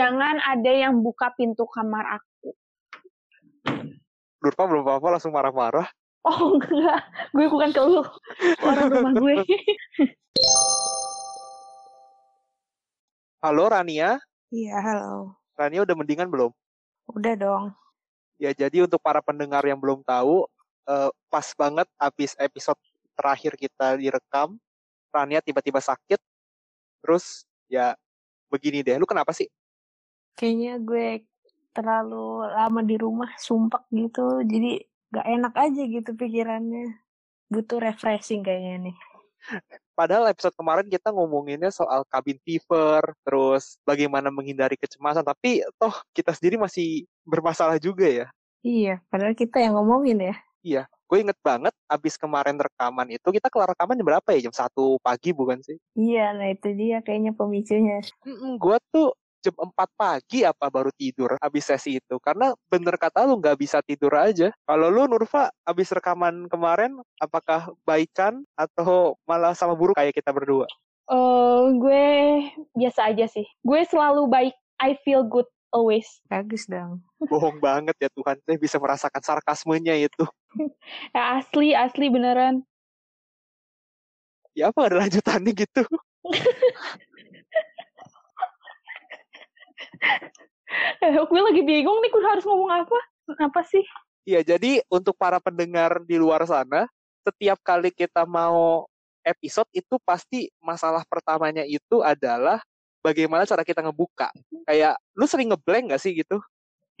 Jangan ada yang buka pintu kamar aku. Nurfa belum apa-apa langsung marah-marah. Oh enggak, gue bukan ke lu. Orang rumah gue. Halo Rania, Iya, halo. Rania udah mendingan belum? Udah dong. Ya jadi untuk para pendengar yang belum tahu, eh, pas banget habis episode terakhir kita direkam, Rania tiba-tiba sakit. Terus ya begini deh, lu kenapa sih? Kayaknya gue terlalu lama di rumah, sumpah gitu. Jadi gak enak aja gitu pikirannya. Butuh refreshing kayaknya nih. Padahal episode kemarin kita ngomonginnya soal cabin fever, terus bagaimana menghindari kecemasan, tapi toh kita sendiri masih bermasalah juga ya. Iya, padahal kita yang ngomongin ya. Iya, gue inget banget abis kemarin rekaman itu, kita kelar rekaman jam berapa ya? Jam 1 pagi bukan sih? Iya, nah itu dia kayaknya pemicunya. Mm-mm, gue tuh jam 4 pagi apa baru tidur abis sesi itu. Karena bener kata lu nggak bisa tidur aja. Kalau lu Nurfa abis rekaman kemarin, apakah baikan atau malah sama buruk kayak kita berdua? Eh, gue biasa aja sih. Gue selalu baik. I feel good always. Bagus dong. Bohong banget ya Tuhan, saya bisa merasakan sarkasmenya itu. Ya asli, asli beneran. Ya apa ada lanjutannya gitu? Eh, gue lagi bingung nih, gue harus ngomong apa? Apa sih? Iya, jadi untuk para pendengar di luar sana, setiap kali kita mau episode itu pasti masalah pertamanya itu adalah bagaimana cara kita ngebuka. Kayak lu sering ngeblank gak sih gitu?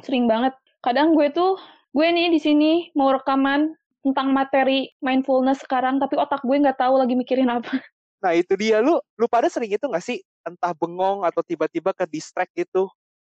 Sering banget. Kadang gue tuh, gue nih di sini mau rekaman tentang materi mindfulness sekarang, tapi otak gue nggak tahu lagi mikirin apa. Nah itu dia lu, lu pada sering itu gak sih? Entah bengong atau tiba-tiba ke distract gitu.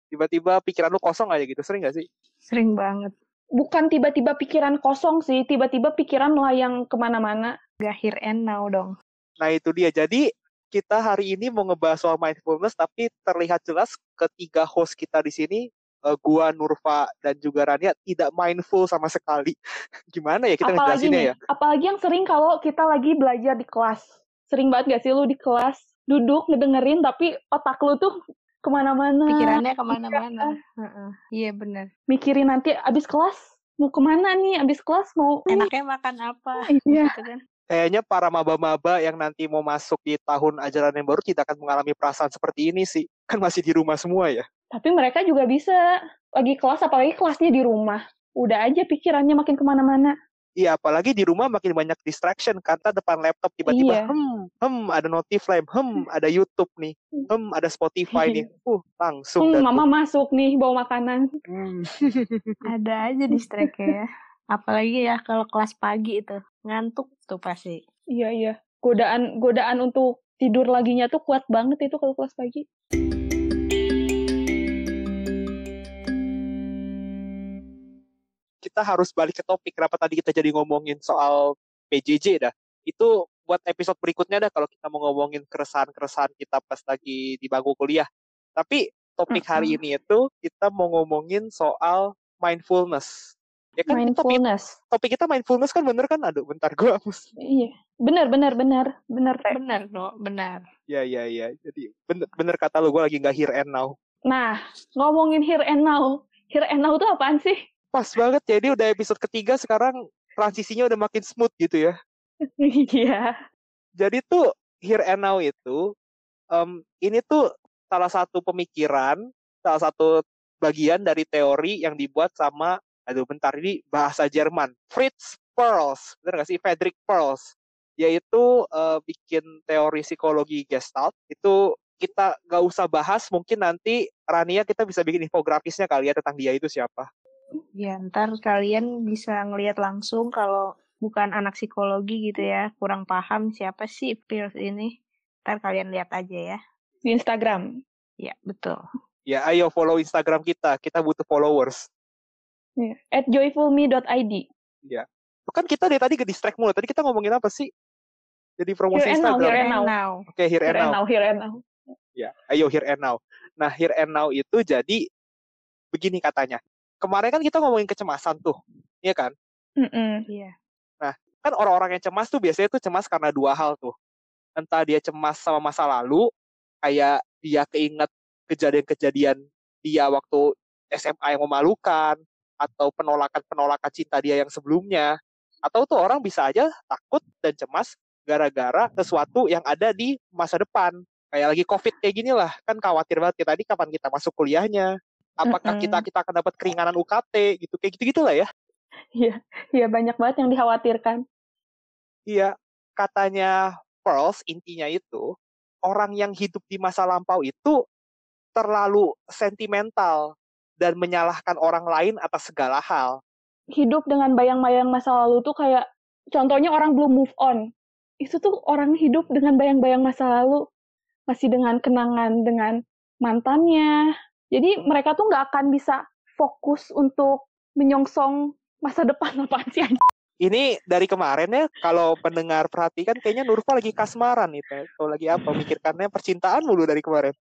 Tiba-tiba pikiran lu kosong aja gitu, sering gak sih? Sering banget. Bukan tiba-tiba pikiran kosong sih, tiba-tiba pikiran melayang ke mana-mana. Gak here and now dong. Nah itu dia, jadi kita hari ini mau ngebahas soal mindfulness, tapi terlihat jelas ketiga host kita di sini, eh, gua, Nurfa, dan juga Rania tidak mindful sama sekali. Gimana ya kita apalagi ngejelasinnya nih, ya? apalagi yang sering kalau kita lagi belajar di kelas. Sering banget gak sih lu di kelas duduk ngedengerin tapi otak lu tuh ke mana-mana. Pikirannya ke mana-mana. Heeh. Iya bener. Mikirin nanti abis kelas mau ke mana nih? Abis kelas mau Enaknya makan apa? Iya. Gitu kan. Kayaknya para maba-maba yang nanti mau masuk di tahun ajaran yang baru tidak akan mengalami perasaan seperti ini sih. Kan masih di rumah semua ya. Tapi mereka juga bisa lagi kelas apalagi kelasnya di rumah. Udah aja pikirannya makin ke mana-mana. Iya, apalagi di rumah makin banyak distraction karena depan laptop tiba-tiba Iya. hmm, hmm, ada notif lain, hmm, ada YouTube nih, hmm, ada Spotify nih. Uh, langsung Hmm, tuh. mama masuk nih bawa makanan. Hmm. Ada aja distract ya. Apalagi ya kalau kelas pagi itu. Ngantuk tuh pasti. Iya iya. Godaan godaan untuk tidur laginya tuh kuat banget itu kalau kelas pagi. Kita harus balik ke topik kenapa tadi kita jadi ngomongin soal PJJ dah. Itu buat episode berikutnya dah kalau kita mau ngomongin keresahan-keresahan kita pas lagi di bangku kuliah. Tapi topik hari ini itu kita mau ngomongin soal mindfulness. Ya kan topik, Mindfulness. topik kita mindfulness kan bener kan? Aduh, bentar gue hapus. Iya. Benar benar benar benar. Teh. Bener dong, benar. Ya, ya, ya. Jadi bener, bener kata lu, gue lagi nggak here and now. Nah, ngomongin here and now. Here and now tuh apaan sih? Pas banget, jadi udah episode ketiga sekarang transisinya udah makin smooth gitu ya. Iya. Jadi tuh here and now itu em, ini tuh salah satu pemikiran, salah satu bagian dari teori yang dibuat sama aduh bentar ini bahasa Jerman, Fritz Perls, bener gak sih Friedrich Perls, yaitu eh, bikin teori psikologi Gestalt itu kita gak usah bahas, mungkin nanti Rania kita bisa bikin infografisnya kali ya tentang dia itu siapa. Ya, ntar kalian bisa ngelihat langsung kalau bukan anak psikologi gitu ya, kurang paham siapa sih Pierce ini. Ntar kalian lihat aja ya. Di Instagram. Ya, betul. Ya ayo follow Instagram kita, kita butuh followers. Iya. At joyfulme.id. Kan kita dari tadi ke distract mulu. Tadi kita ngomongin apa sih? Jadi promosi Here now, Instagram. here and now. Oke, here, Here and and now. now, here and now. Ya, ayo here and now. Nah, here and now itu jadi begini katanya. Kemarin kan kita ngomongin kecemasan tuh, iya kan? Mm-mm. Iya. Kan orang-orang yang cemas tuh biasanya tuh cemas karena dua hal tuh. Entah dia cemas sama masa lalu, kayak dia keinget kejadian-kejadian dia waktu SMA yang memalukan atau penolakan-penolakan cinta dia yang sebelumnya atau tuh orang bisa aja takut dan cemas gara-gara sesuatu yang ada di masa depan kayak lagi covid kayak gini lah kan khawatir banget kita tadi kapan kita masuk kuliahnya apakah mm -hmm. kita kita akan dapat keringanan UKT gitu kayak gitu gitulah ya iya iya banyak banget yang dikhawatirkan iya katanya Pearls intinya itu orang yang hidup di masa lampau itu terlalu sentimental dan menyalahkan orang lain atas segala hal. Hidup dengan bayang-bayang masa lalu tuh kayak contohnya orang belum move on. Itu tuh orang hidup dengan bayang-bayang masa lalu masih dengan kenangan dengan mantannya. Jadi mereka tuh nggak akan bisa fokus untuk menyongsong masa depan apa sih ini dari kemarin ya kalau pendengar perhatikan kayaknya Nurfa lagi kasmaran itu atau lagi apa mikirkannya percintaan mulu dari kemarin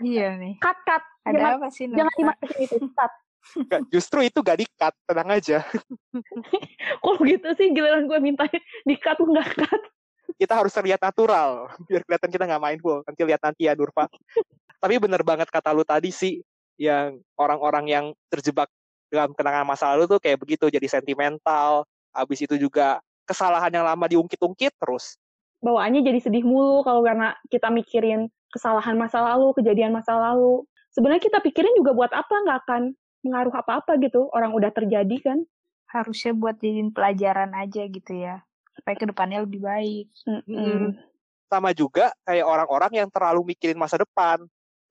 iya nih cut cut ada jangan, apa sih Nurfa? jangan dimasukin itu cut Gak, justru itu gak di-cut, tenang aja. Kok gitu sih giliran gue minta di-cut nggak cut. Kita harus terlihat natural, biar kelihatan kita nggak main full. Nanti lihat nanti ya Nurfa. Tapi bener banget kata lu tadi sih, yang orang-orang yang terjebak dalam kenangan masa lalu tuh kayak begitu jadi sentimental habis itu juga kesalahan yang lama diungkit-ungkit terus. Bawaannya jadi sedih mulu kalau karena kita mikirin kesalahan masa lalu kejadian masa lalu. Sebenarnya kita pikirin juga buat apa nggak akan mengaruh apa-apa gitu orang udah terjadi kan? Harusnya buat jadiin pelajaran aja gitu ya supaya ke depannya lebih baik. Mm -hmm. sama juga kayak orang-orang yang terlalu mikirin masa depan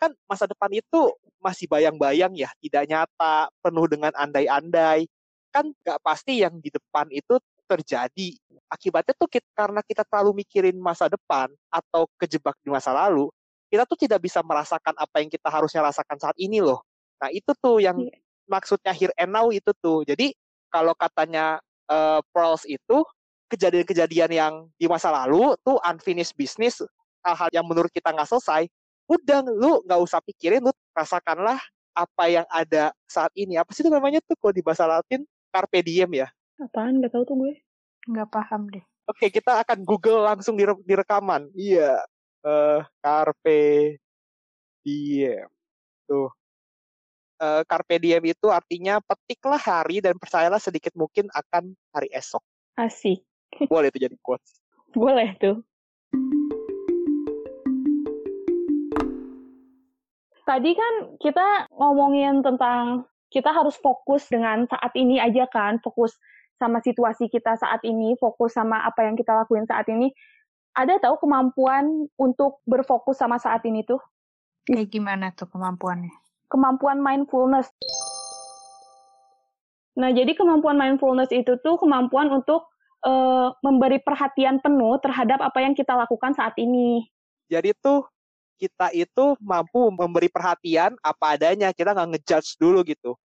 kan masa depan itu masih bayang-bayang ya, tidak nyata, penuh dengan andai-andai. Kan nggak pasti yang di depan itu terjadi. Akibatnya tuh kita, karena kita terlalu mikirin masa depan atau kejebak di masa lalu, kita tuh tidak bisa merasakan apa yang kita harusnya rasakan saat ini loh. Nah itu tuh yang yeah. maksudnya here and now itu tuh. Jadi kalau katanya uh, Pearls itu kejadian-kejadian yang di masa lalu tuh unfinished business, hal-hal yang menurut kita nggak selesai, udah lu nggak usah pikirin lu rasakanlah apa yang ada saat ini. Apa sih itu namanya tuh kalau di bahasa Latin? Carpe diem ya? Apaan? Nggak tahu tuh gue. Nggak paham deh. Oke kita akan Google langsung di, di rekaman. Iya. Uh, carpe diem. Tuh. Uh, carpe diem itu artinya petiklah hari dan percayalah sedikit mungkin akan hari esok. Asik. Boleh itu jadi quotes. Boleh tuh Tadi kan kita ngomongin tentang kita harus fokus dengan saat ini aja kan, fokus sama situasi kita saat ini, fokus sama apa yang kita lakuin saat ini. Ada tahu kemampuan untuk berfokus sama saat ini tuh? Kayak gimana tuh kemampuannya? Kemampuan mindfulness. Nah, jadi kemampuan mindfulness itu tuh kemampuan untuk uh, memberi perhatian penuh terhadap apa yang kita lakukan saat ini. Jadi tuh kita itu mampu memberi perhatian apa adanya, kita nggak ngejudge dulu gitu.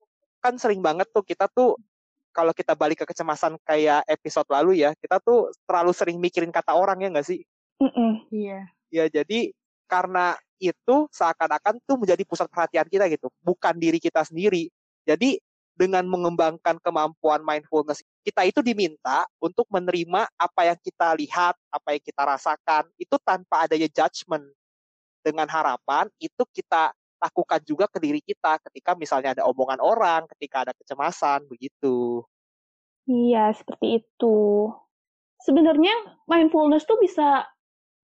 Kan sering banget tuh kita tuh kalau kita balik ke kecemasan kayak episode lalu ya, kita tuh terlalu sering mikirin kata orang ya nggak sih? Iya. Ya jadi karena itu seakan-akan tuh menjadi pusat perhatian kita gitu, bukan diri kita sendiri. Jadi dengan mengembangkan kemampuan mindfulness, kita itu diminta untuk menerima apa yang kita lihat, apa yang kita rasakan, itu tanpa adanya judgment dengan harapan itu kita lakukan juga ke diri kita ketika misalnya ada omongan orang, ketika ada kecemasan, begitu. Iya, seperti itu. Sebenarnya mindfulness tuh bisa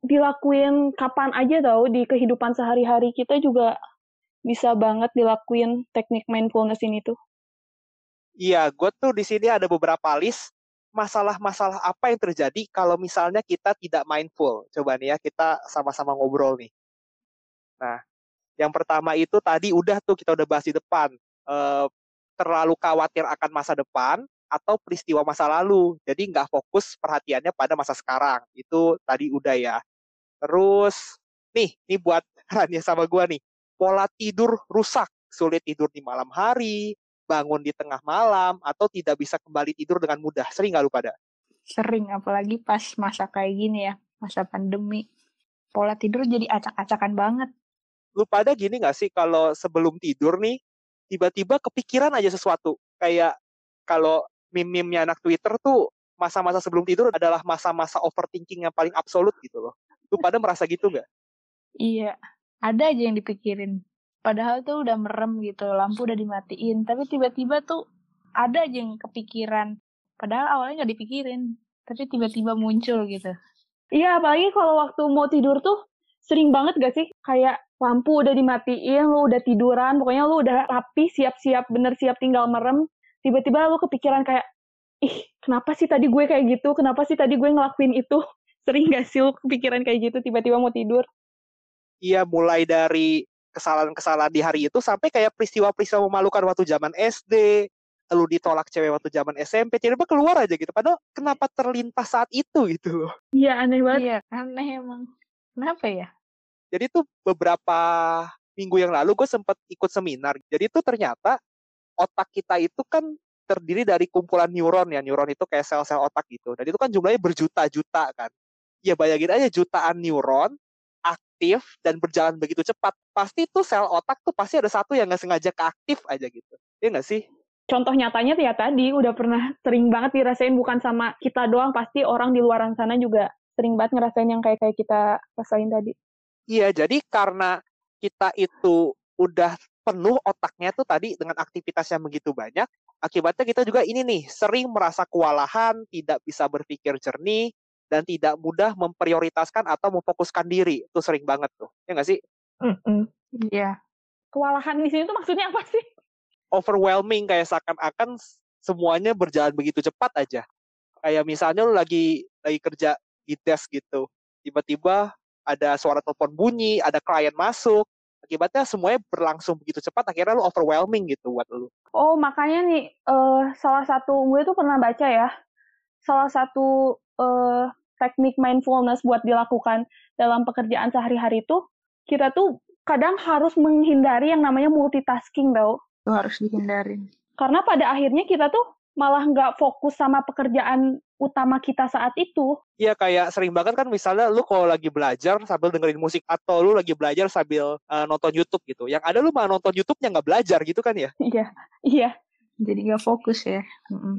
dilakuin kapan aja tau di kehidupan sehari-hari kita juga bisa banget dilakuin teknik mindfulness ini tuh. Iya, gue tuh di sini ada beberapa list masalah-masalah apa yang terjadi kalau misalnya kita tidak mindful. Coba nih ya, kita sama-sama ngobrol nih. Nah, yang pertama itu tadi udah tuh kita udah bahas di depan. E, terlalu khawatir akan masa depan atau peristiwa masa lalu. Jadi nggak fokus perhatiannya pada masa sekarang. Itu tadi udah ya. Terus, nih, nih buat Rania sama gua nih. Pola tidur rusak. Sulit tidur di malam hari, bangun di tengah malam, atau tidak bisa kembali tidur dengan mudah. Sering nggak lu pada? Sering, apalagi pas masa kayak gini ya, masa pandemi. Pola tidur jadi acak-acakan banget lu pada gini gak sih kalau sebelum tidur nih tiba-tiba kepikiran aja sesuatu kayak kalau meme-meme anak Twitter tuh masa-masa sebelum tidur adalah masa-masa overthinking yang paling absolut gitu loh. Lu pada merasa gitu nggak? Iya, ada aja yang dipikirin. padahal tuh udah merem gitu lampu udah dimatiin tapi tiba-tiba tuh ada aja yang kepikiran padahal awalnya nggak dipikirin tapi tiba-tiba muncul gitu Iya, apalagi kalau waktu mau tidur tuh sering banget gak sih? Kayak lampu udah dimatiin, lu udah tiduran, pokoknya lu udah rapi, siap-siap, bener siap tinggal merem. Tiba-tiba lu kepikiran kayak, ih kenapa sih tadi gue kayak gitu? Kenapa sih tadi gue ngelakuin itu? Sering gak sih lu kepikiran kayak gitu tiba-tiba mau tidur? Iya, mulai dari kesalahan-kesalahan di hari itu sampai kayak peristiwa-peristiwa memalukan waktu zaman SD, lu ditolak cewek waktu zaman SMP, tiba-tiba keluar aja gitu. Padahal kenapa terlintas saat itu gitu loh. Iya, aneh banget. iya aneh emang kenapa ya Jadi tuh beberapa minggu yang lalu gue sempat ikut seminar. Jadi tuh ternyata otak kita itu kan terdiri dari kumpulan neuron ya. Neuron itu kayak sel-sel otak gitu. Dan itu kan jumlahnya berjuta-juta kan. Ya bayangin aja jutaan neuron aktif dan berjalan begitu cepat. Pasti tuh sel otak tuh pasti ada satu yang nggak sengaja keaktif aja gitu. Iya nggak sih? Contoh nyatanya ya tadi udah pernah sering banget dirasain bukan sama kita doang, pasti orang di luar sana juga sering banget ngerasain yang kayak kayak kita rasain tadi. Iya, jadi karena kita itu udah penuh otaknya tuh tadi dengan aktivitas yang begitu banyak, akibatnya kita juga ini nih sering merasa kewalahan, tidak bisa berpikir jernih, dan tidak mudah memprioritaskan atau memfokuskan diri. Itu sering banget tuh. Ya nggak sih? Iya Kewalahan di sini tuh maksudnya apa sih? Overwhelming kayak seakan-akan semuanya berjalan begitu cepat aja. Kayak misalnya lu lagi lagi kerja di desk gitu, tiba-tiba ada suara telepon bunyi, ada klien masuk, akibatnya semuanya berlangsung begitu cepat, akhirnya lu overwhelming gitu buat lu. Oh, makanya nih, eh salah satu, gue tuh pernah baca ya, salah satu eh teknik mindfulness buat dilakukan dalam pekerjaan sehari-hari itu, kita tuh kadang harus menghindari yang namanya multitasking, tau. itu harus dihindarin Karena pada akhirnya kita tuh malah nggak fokus sama pekerjaan utama kita saat itu. Iya kayak sering banget kan misalnya lu kalau lagi belajar sambil dengerin musik atau lu lagi belajar sambil uh, nonton YouTube gitu. Yang ada lu malah nonton YouTube-nya nggak belajar gitu kan ya. Iya, iya. jadi nggak fokus ya.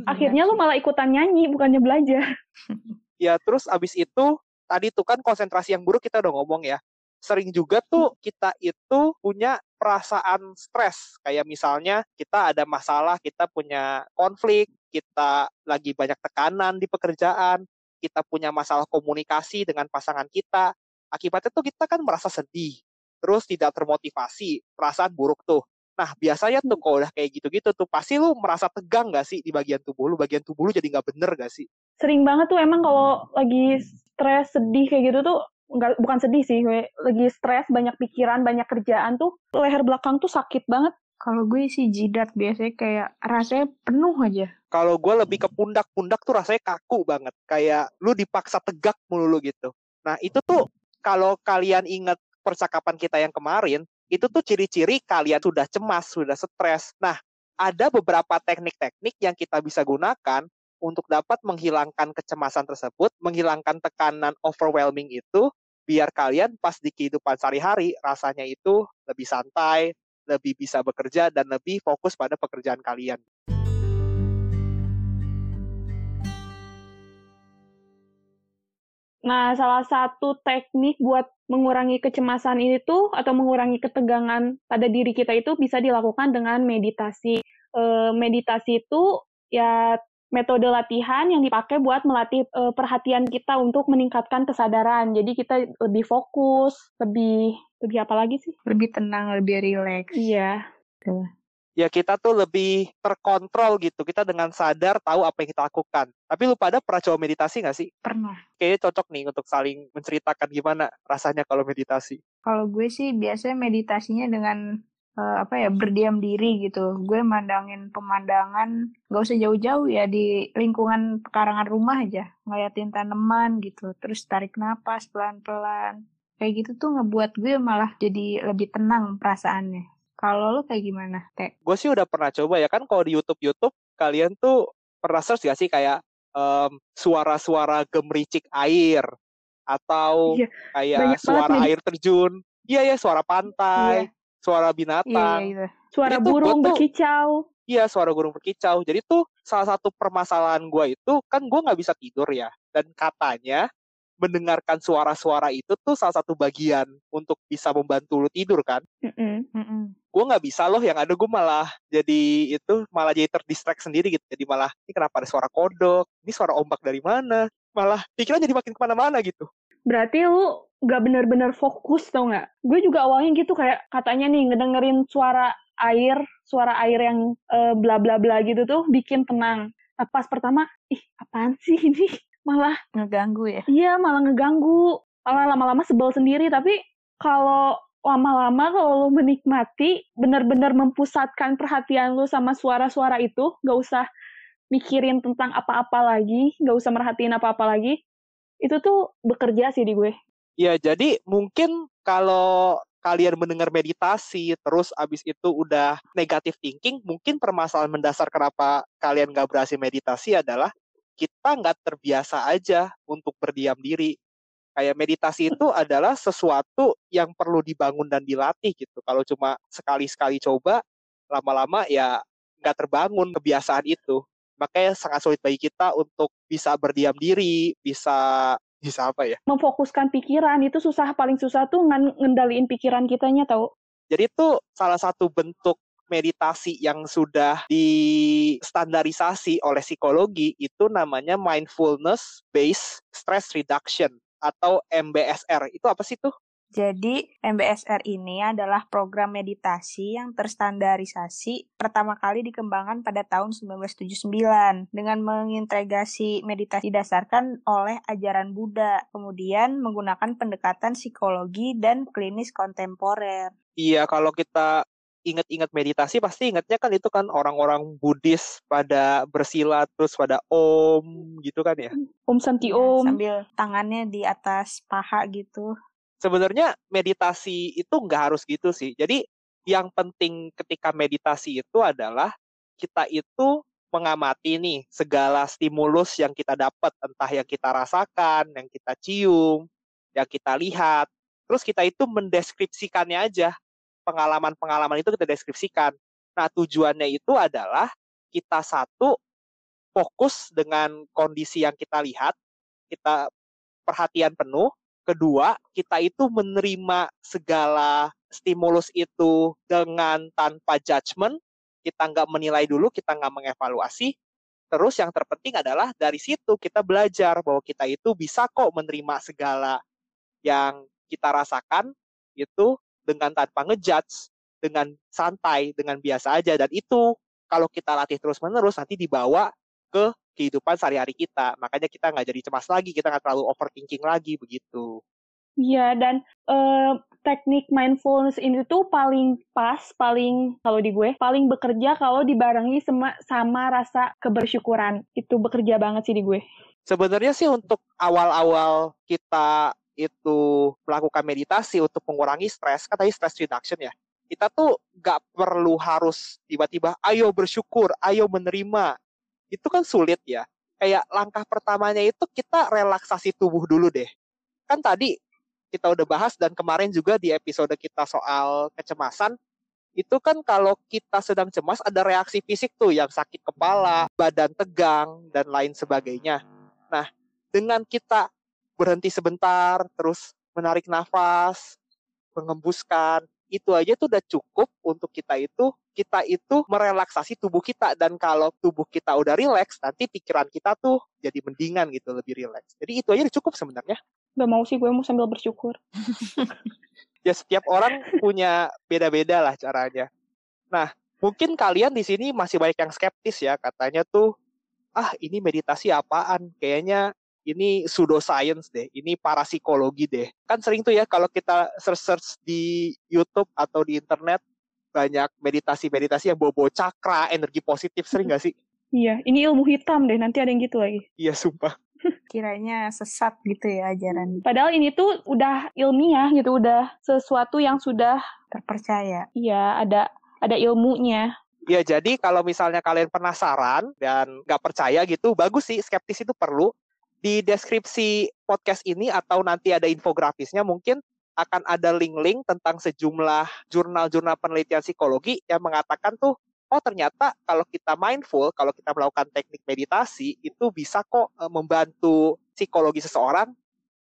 Akhirnya lu malah ikutan nyanyi, bukannya belajar. Ya terus abis itu tadi tuh kan konsentrasi yang buruk kita udah ngomong ya. Sering juga tuh kita itu punya perasaan stres. Kayak misalnya kita ada masalah, kita punya konflik, kita lagi banyak tekanan di pekerjaan, kita punya masalah komunikasi dengan pasangan kita. Akibatnya tuh kita kan merasa sedih, terus tidak termotivasi, perasaan buruk tuh. Nah, biasanya tuh kalau udah kayak gitu-gitu tuh, pasti lu merasa tegang gak sih di bagian tubuh lu? Bagian tubuh lu jadi nggak bener gak sih? Sering banget tuh emang kalau lagi stres, sedih kayak gitu tuh, nggak, bukan sedih sih, gue lagi stres, banyak pikiran, banyak kerjaan tuh, leher belakang tuh sakit banget. kalau gue sih jidat biasanya kayak rasanya penuh aja Kalau gue lebih ke pundak-pundak tuh rasanya kaku banget. Kayak lu dipaksa tegak mulu gitu. Nah, itu tuh kalau kalian ingat percakapan kita yang kemarin, itu tuh ciri-ciri kalian sudah cemas, sudah stres. Nah, ada beberapa teknik-teknik yang kita bisa gunakan untuk dapat menghilangkan kecemasan tersebut, menghilangkan tekanan overwhelming itu, biar kalian pas di kehidupan sehari-hari rasanya itu lebih santai, lebih bisa bekerja, dan lebih fokus pada pekerjaan kalian. Nah, salah satu teknik buat mengurangi kecemasan ini tuh, atau mengurangi ketegangan pada diri kita itu bisa dilakukan dengan meditasi. Eh, meditasi itu ya metode latihan yang dipakai buat melatih eh, perhatian kita untuk meningkatkan kesadaran. Jadi kita lebih fokus, lebih lebih apa lagi sih? lebih tenang lebih rileks Iya. ya kita tuh lebih terkontrol gitu. Kita dengan sadar tahu apa yang kita lakukan. Tapi lu pada pernah coba meditasi nggak sih? pernah Kayaknya cocok nih untuk saling menceritakan gimana rasanya kalau meditasi. Kalau gue sih biasanya meditasinya dengan eh, apa ya berdiam diri gitu. Gue mandangin pemandangan gak usah jauh-jauh ya di lingkungan pekarangan rumah aja, ngeliatin tanaman gitu. Terus tarik napas pelan-pelan. Kayak gitu tuh ngebuat gue malah jadi lebih tenang perasaannya. Kalau lo kayak gimana, Teh? Gue sih udah pernah coba ya kan kalau di YouTube YouTube kalian tuh pernah search gak sih kayak em, suara-suara gemericik air atau Iya, kayak suara nih. air terjun. Iya ya suara pantai, suara Iya, binatang. iya, gitu. Suara Jadi burung tuh- berkicau. Iya, suara burung berkicau. Jadi tuh salah satu permasalahan gue itu kan gue nggak bisa tidur ya. Dan katanya mendengarkan suara-suara itu tuh salah satu bagian untuk bisa membantu lu tidur kan. Mm-mm. Mm-mm. Gue nggak bisa loh, yang ada gue malah jadi itu malah jadi terdistract sendiri gitu. Jadi malah ini kenapa ada suara kodok, ini suara ombak dari mana, malah pikiran jadi makin ke mana-mana gitu. Berarti lu gak bener-bener fokus tau gak? Gue juga awalnya gitu kayak katanya nih ngedengerin suara air, suara air yang eh, bla bla bla gitu tuh bikin tenang. Pas pertama, ih apaan sih ini? Malah Ngeganggu ya. iya malah ngeganggu. Malah lama-lama sebel sendiri. Tapi kalau lama-lama kalau lu menikmati, bener-bener mempusatkan perhatian lu sama suara-suara itu, gak usah mikirin tentang apa-apa lagi, gak usah merhatiin apa-apa lagi, itu tuh bekerja sih di gue. Ya, jadi mungkin kalau kalian mendengar meditasi, terus abis itu udah negative thinking, mungkin permasalahan mendasar kenapa kalian nggak berhasil meditasi adalah kita nggak terbiasa aja untuk berdiam diri. Kayak meditasi itu adalah sesuatu yang perlu dibangun dan dilatih gitu. Kalau cuma sekali-sekali coba, lama-lama ya nggak terbangun kebiasaan itu. Makanya sangat sulit bagi kita untuk bisa berdiam diri, bisa bisa apa ya? memfokuskan pikiran itu susah paling susah tuh ngendaliin pikiran kitanya tau Jadi itu salah satu bentuk meditasi yang sudah distandarisasi oleh psikologi itu namanya mindfulness based stress reduction atau MBSR. Itu apa sih tuh? Jadi, MBSR ini adalah program meditasi yang terstandarisasi pertama kali dikembangkan pada tahun 1979 dengan mengintegrasi meditasi didasarkan oleh ajaran Buddha, kemudian menggunakan pendekatan psikologi dan klinis kontemporer. Iya, kalau kita ingat-ingat meditasi pasti ingatnya kan itu kan orang-orang Buddhis pada bersila terus pada om gitu kan ya. om santi Ya, om sambil tangannya di atas paha gitu. Sebenarnya meditasi itu nggak harus gitu sih. Jadi yang penting ketika meditasi itu adalah kita itu mengamati nih segala stimulus yang kita dapat, entah yang kita rasakan, yang kita cium, yang kita lihat. Terus kita itu mendeskripsikannya aja. Pengalaman-pengalaman itu kita deskripsikan. Nah, tujuannya itu adalah kita satu fokus dengan kondisi yang kita lihat, kita perhatian penuh, kedua kita itu menerima segala stimulus itu dengan tanpa judgement. Kita nggak menilai dulu kita nggak mengevaluasi. Terus yang terpenting adalah dari situ kita belajar bahwa kita itu bisa kok menerima segala yang kita rasakan itu dengan tanpa ngejudge dengan santai dengan biasa aja. Dan itu kalau kita latih terus menerus nanti dibawa ke kehidupan sehari-hari kita. Makanya kita nggak jadi cemas lagi, kita nggak terlalu overthinking lagi begitu. Iya, dan eh, teknik mindfulness ini tuh paling pas, paling kalau di gue, paling bekerja kalau dibarengi sama, sama rasa kebersyukuran. Itu bekerja banget sih di gue. Sebenarnya sih untuk awal-awal kita itu melakukan meditasi untuk mengurangi stres, kan tadi stress reduction ya. Kita tuh nggak perlu harus tiba-tiba, ayo bersyukur, ayo menerima. Itu kan sulit ya. Kayak langkah pertamanya itu kita relaksasi tubuh dulu deh. Kan tadi kita udah bahas dan kemarin juga di episode kita soal kecemasan, itu kan kalau kita sedang cemas ada reaksi fisik tuh yang sakit kepala, badan tegang, dan lain sebagainya. Nah, dengan kita berhenti sebentar, terus menarik nafas, mengembuskan, itu aja tuh udah cukup untuk kita itu kita itu merelaksasi tubuh kita. Dan kalau tubuh kita udah rileks nanti pikiran kita tuh jadi mendingan gitu lebih rileks. Jadi itu aja udah cukup sebenarnya. Gak mau sih gue mau sambil bersyukur. ya setiap orang punya beda-beda lah caranya. Nah mungkin kalian di sini masih banyak yang skeptis ya katanya tuh ah ini meditasi apaan? Kayaknya ini pseudoscience deh, ini parapsikologi deh. Kan sering tuh ya kalau kita search-search di YouTube atau di internet banyak meditasi-meditasi yang bawa-bawa cakra, energi positif, sering gak sih? Iya, ini ilmu hitam deh, nanti ada yang gitu lagi. Iya, sumpah. Kiranya sesat gitu ya ajaran Padahal ini tuh udah ilmiah gitu, udah sesuatu yang sudah, terpercaya. ya ada ada ilmunya. Ya, jadi kalau misalnya kalian penasaran dan nggak percaya gitu, bagus sih, skeptis itu perlu. Di deskripsi podcast ini atau nanti ada infografisnya mungkin akan ada link-link tentang sejumlah jurnal-jurnal penelitian psikologi yang mengatakan tuh, oh ternyata kalau kita mindful, kalau kita melakukan teknik meditasi, itu bisa kok eh, membantu psikologi seseorang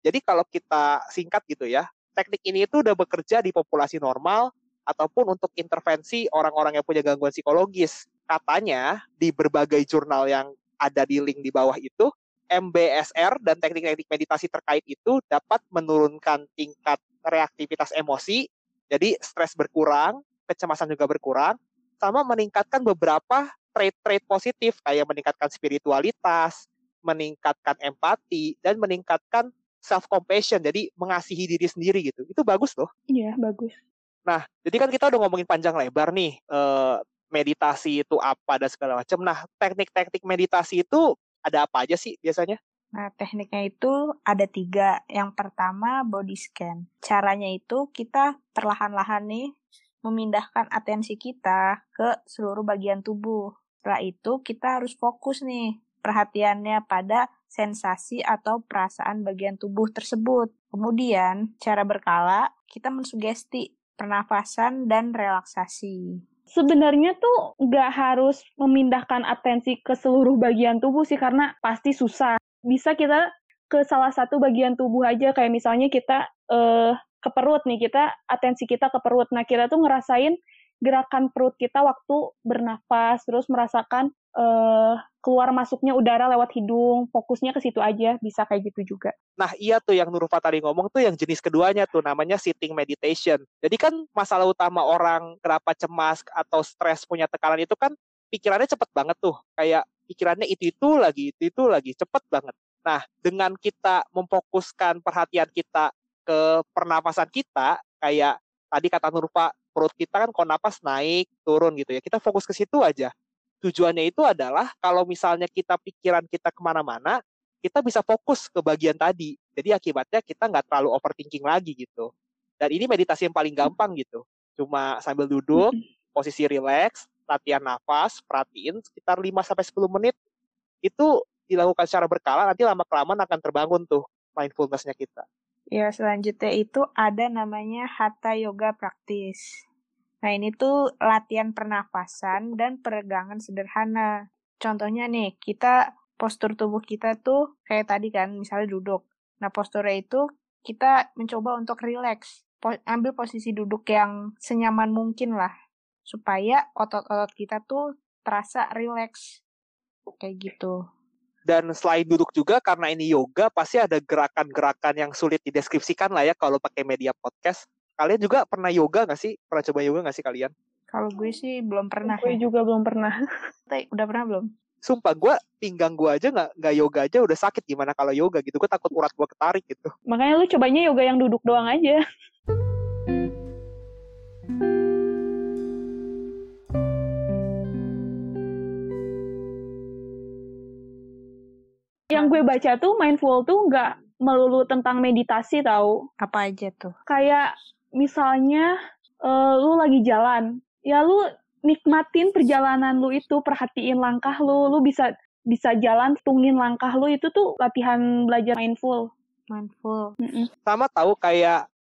Jadi kalau kita singkat gitu ya, teknik ini itu udah bekerja di populasi normal ataupun untuk intervensi orang-orang yang punya gangguan psikologis. Katanya di berbagai jurnal yang ada di link di bawah itu, MBSR dan teknik-teknik meditasi terkait itu dapat menurunkan tingkat reaktivitas emosi, jadi stres berkurang, kecemasan juga berkurang, sama meningkatkan beberapa trait-trait positif kayak meningkatkan spiritualitas, meningkatkan empati, dan meningkatkan self compassion, jadi mengasihi diri sendiri gitu. Itu bagus loh. Iya, bagus. Nah, jadi kan kita udah ngomongin panjang lebar nih, eh, meditasi itu apa dan segala macam. Nah, teknik-teknik meditasi itu ada apa aja sih biasanya? Nah, tekniknya itu ada tiga. Yang pertama, body scan. Caranya itu kita perlahan-lahan nih memindahkan atensi kita ke seluruh bagian tubuh. Setelah itu, kita harus fokus nih perhatiannya pada sensasi atau perasaan bagian tubuh tersebut. Kemudian, cara berkala, kita mensugesti pernafasan dan relaksasi sebenarnya tuh nggak harus memindahkan atensi ke seluruh bagian tubuh sih karena pasti susah. Bisa kita ke salah satu bagian tubuh aja kayak misalnya kita uh, ke perut nih kita atensi kita ke perut. Nah kita tuh ngerasain gerakan perut kita waktu bernafas, terus merasakan uh, keluar masuknya udara lewat hidung, fokusnya ke situ aja, bisa kayak gitu juga. Nah iya tuh yang Nurfa tadi ngomong tuh yang jenis keduanya tuh namanya sitting meditation. Jadi kan masalah utama orang kenapa cemas atau stres punya tekanan itu kan pikirannya cepet banget tuh, kayak pikirannya itu itu lagi itu itu lagi cepet banget. Nah dengan kita memfokuskan perhatian kita ke pernapasan kita, kayak tadi kata Nurfa perut kita kan kalau napas naik turun gitu ya kita fokus ke situ aja tujuannya itu adalah kalau misalnya kita pikiran kita ke mana-mana kita bisa fokus ke bagian tadi. Jadi akibatnya kita nggak terlalu overthinking lagi gitu. Dan ini meditasi yang paling gampang gitu. Cuma sambil duduk posisi relax latihan nafas perhatiin sekitar 5 sampai 10 menit. Itu dilakukan secara berkala nanti lama kelamaan akan terbangun tuh mindfulnessnya kita. Ya, selanjutnya itu ada namanya Hatha Yoga Praktis. Nah, ini tuh latihan pernafasan dan peregangan sederhana. Contohnya nih, kita postur tubuh kita tuh kayak tadi kan, misalnya duduk. Nah, posturnya itu kita mencoba untuk rileks. Po ambil posisi duduk yang senyaman mungkin lah. Supaya otot-otot kita tuh terasa rileks. Kayak gitu. Dan selain duduk juga karena ini yoga pasti ada gerakan-gerakan yang sulit dideskripsikan lah ya kalau pakai media podcast. Kalian juga pernah yoga nggak sih? Pernah coba yoga nggak sih kalian? Kalau gue sih belum pernah. Gue ya. juga belum pernah. Udah pernah belum? Sumpah gue pinggang gue aja nggak nggak yoga aja udah sakit gimana kalau yoga gitu. Gue takut urat gue ketarik gitu. Makanya lu cobanya yoga yang duduk doang aja. yang gue baca tuh mindful tuh nggak melulu tentang meditasi tahu. Apa aja tuh? Kayak misalnya uh, lu lagi jalan, ya lu nikmatin perjalanan lu itu, perhatiin langkah lu, lu bisa bisa jalan, tungin langkah lu itu tuh latihan belajar mindful. Mindful. Mm -mm. Sama tahu kayak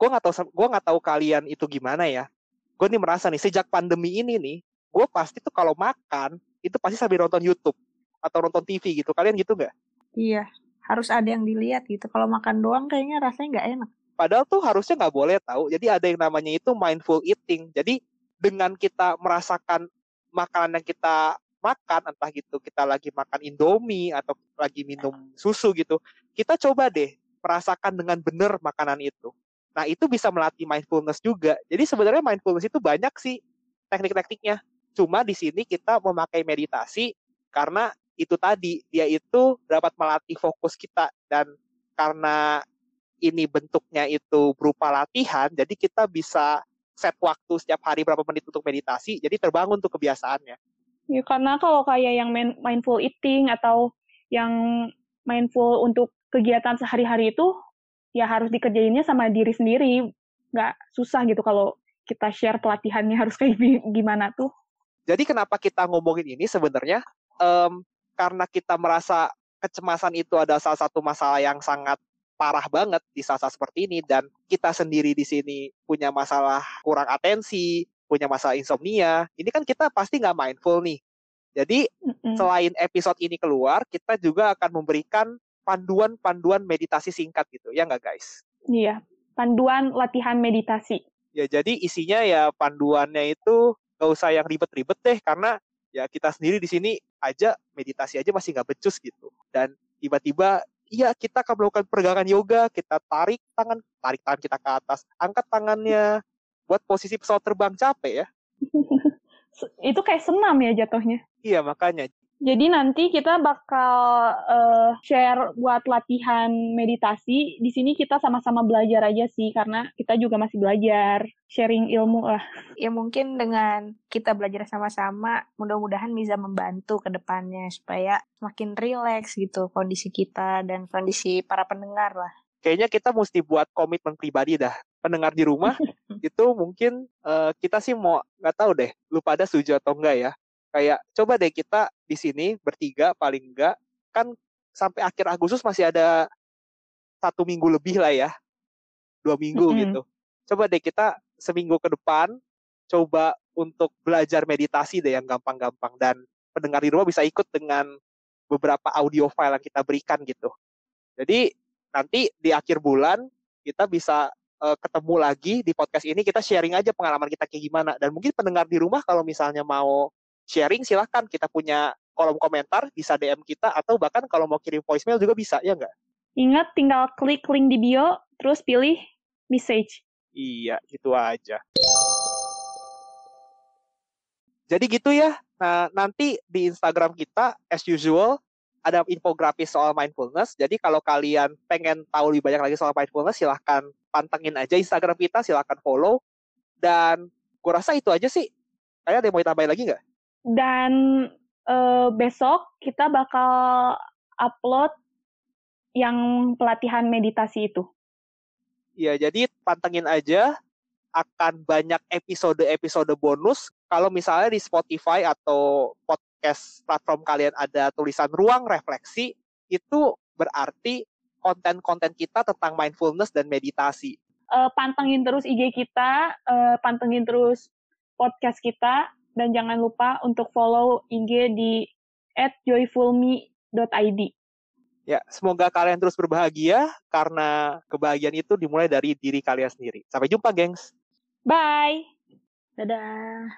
gue nggak tahu gue nggak tahu kalian itu gimana ya. Gue nih merasa nih sejak pandemi ini nih, gue pasti tuh kalau makan itu pasti sambil nonton YouTube atau nonton TV gitu. Kalian gitu nggak? Iya, harus ada yang dilihat gitu. Kalau makan doang kayaknya rasanya nggak enak. Padahal tuh harusnya nggak boleh tahu. Jadi ada yang namanya itu mindful eating. Jadi dengan kita merasakan makanan yang kita makan, entah gitu kita lagi makan Indomie atau lagi minum susu gitu, kita coba deh merasakan dengan benar makanan itu. Nah itu bisa melatih mindfulness juga. Jadi sebenarnya mindfulness itu banyak sih teknik-tekniknya. Cuma di sini kita memakai meditasi karena itu tadi dia itu dapat melatih fokus kita dan karena ini bentuknya itu berupa latihan jadi kita bisa set waktu setiap hari berapa menit untuk meditasi jadi terbangun tuh kebiasaannya. Ya karena kalau kayak yang mindful eating atau yang mindful untuk kegiatan sehari-hari itu ya harus dikerjainnya sama diri sendiri. Nggak susah gitu kalau kita share pelatihannya harus kayak gimana tuh. Jadi kenapa kita ngomongin ini sebenarnya? Um, karena kita merasa kecemasan itu ada salah satu masalah yang sangat parah banget di saat-saat seperti ini dan kita sendiri di sini punya masalah kurang atensi, punya masalah insomnia, ini kan kita pasti nggak mindful nih. Jadi mm-hmm. selain episode ini keluar, kita juga akan memberikan panduan-panduan meditasi singkat gitu, ya nggak guys? Iya, panduan latihan meditasi. Ya jadi isinya ya panduannya itu nggak usah yang ribet-ribet deh, karena ya kita sendiri di sini aja meditasi aja masih nggak becus gitu. Dan tiba-tiba iya kita akan melakukan peregangan yoga, kita tarik tangan, tarik tangan kita ke atas, angkat tangannya buat posisi pesawat terbang capek ya. itu kayak senam ya jatuhnya. Iya makanya. Jadi nanti kita bakal uh, share buat latihan meditasi. Di sini kita sama-sama belajar aja sih, karena kita juga masih belajar, sharing ilmu lah. Ya mungkin dengan kita belajar sama-sama, mudah-mudahan bisa membantu ke depannya supaya makin rileks gitu kondisi kita dan kondisi para pendengar lah. Kayaknya kita mesti buat komitmen pribadi dah. Pendengar di rumah itu mungkin uh, kita sih mau nggak tahu deh, lu pada setuju atau enggak ya kayak coba deh kita di sini bertiga paling enggak kan sampai akhir Agustus masih ada satu minggu lebih lah ya. Dua minggu mm -hmm. gitu. Coba deh kita seminggu ke depan coba untuk belajar meditasi deh yang gampang-gampang dan pendengar di rumah bisa ikut dengan beberapa audio file yang kita berikan gitu. Jadi nanti di akhir bulan kita bisa uh, ketemu lagi di podcast ini kita sharing aja pengalaman kita kayak gimana. Dan mungkin pendengar di rumah kalau misalnya mau sharing silahkan kita punya kolom komentar bisa DM kita atau bahkan kalau mau kirim voicemail juga bisa ya nggak? Ingat tinggal klik link di bio terus pilih message. Iya itu aja. Jadi gitu ya. Nah nanti di Instagram kita as usual ada infografis soal mindfulness. Jadi kalau kalian pengen tahu lebih banyak lagi soal mindfulness, silahkan pantengin aja Instagram kita, silahkan follow. Dan gue rasa itu aja sih. Kayak ada yang mau ditambahin lagi nggak? Dan uh, besok kita bakal upload yang pelatihan meditasi itu. Ya, jadi pantengin aja akan banyak episode-episode bonus. Kalau misalnya di Spotify atau podcast platform kalian ada tulisan ruang refleksi, itu berarti konten-konten kita tentang mindfulness dan meditasi. Uh, pantengin terus IG kita, uh, pantengin terus podcast kita, dan jangan lupa untuk follow IG di @joyfulme.id. Ya, semoga kalian terus berbahagia karena kebahagiaan itu dimulai dari diri kalian sendiri. Sampai jumpa, gengs. Bye. Dadah.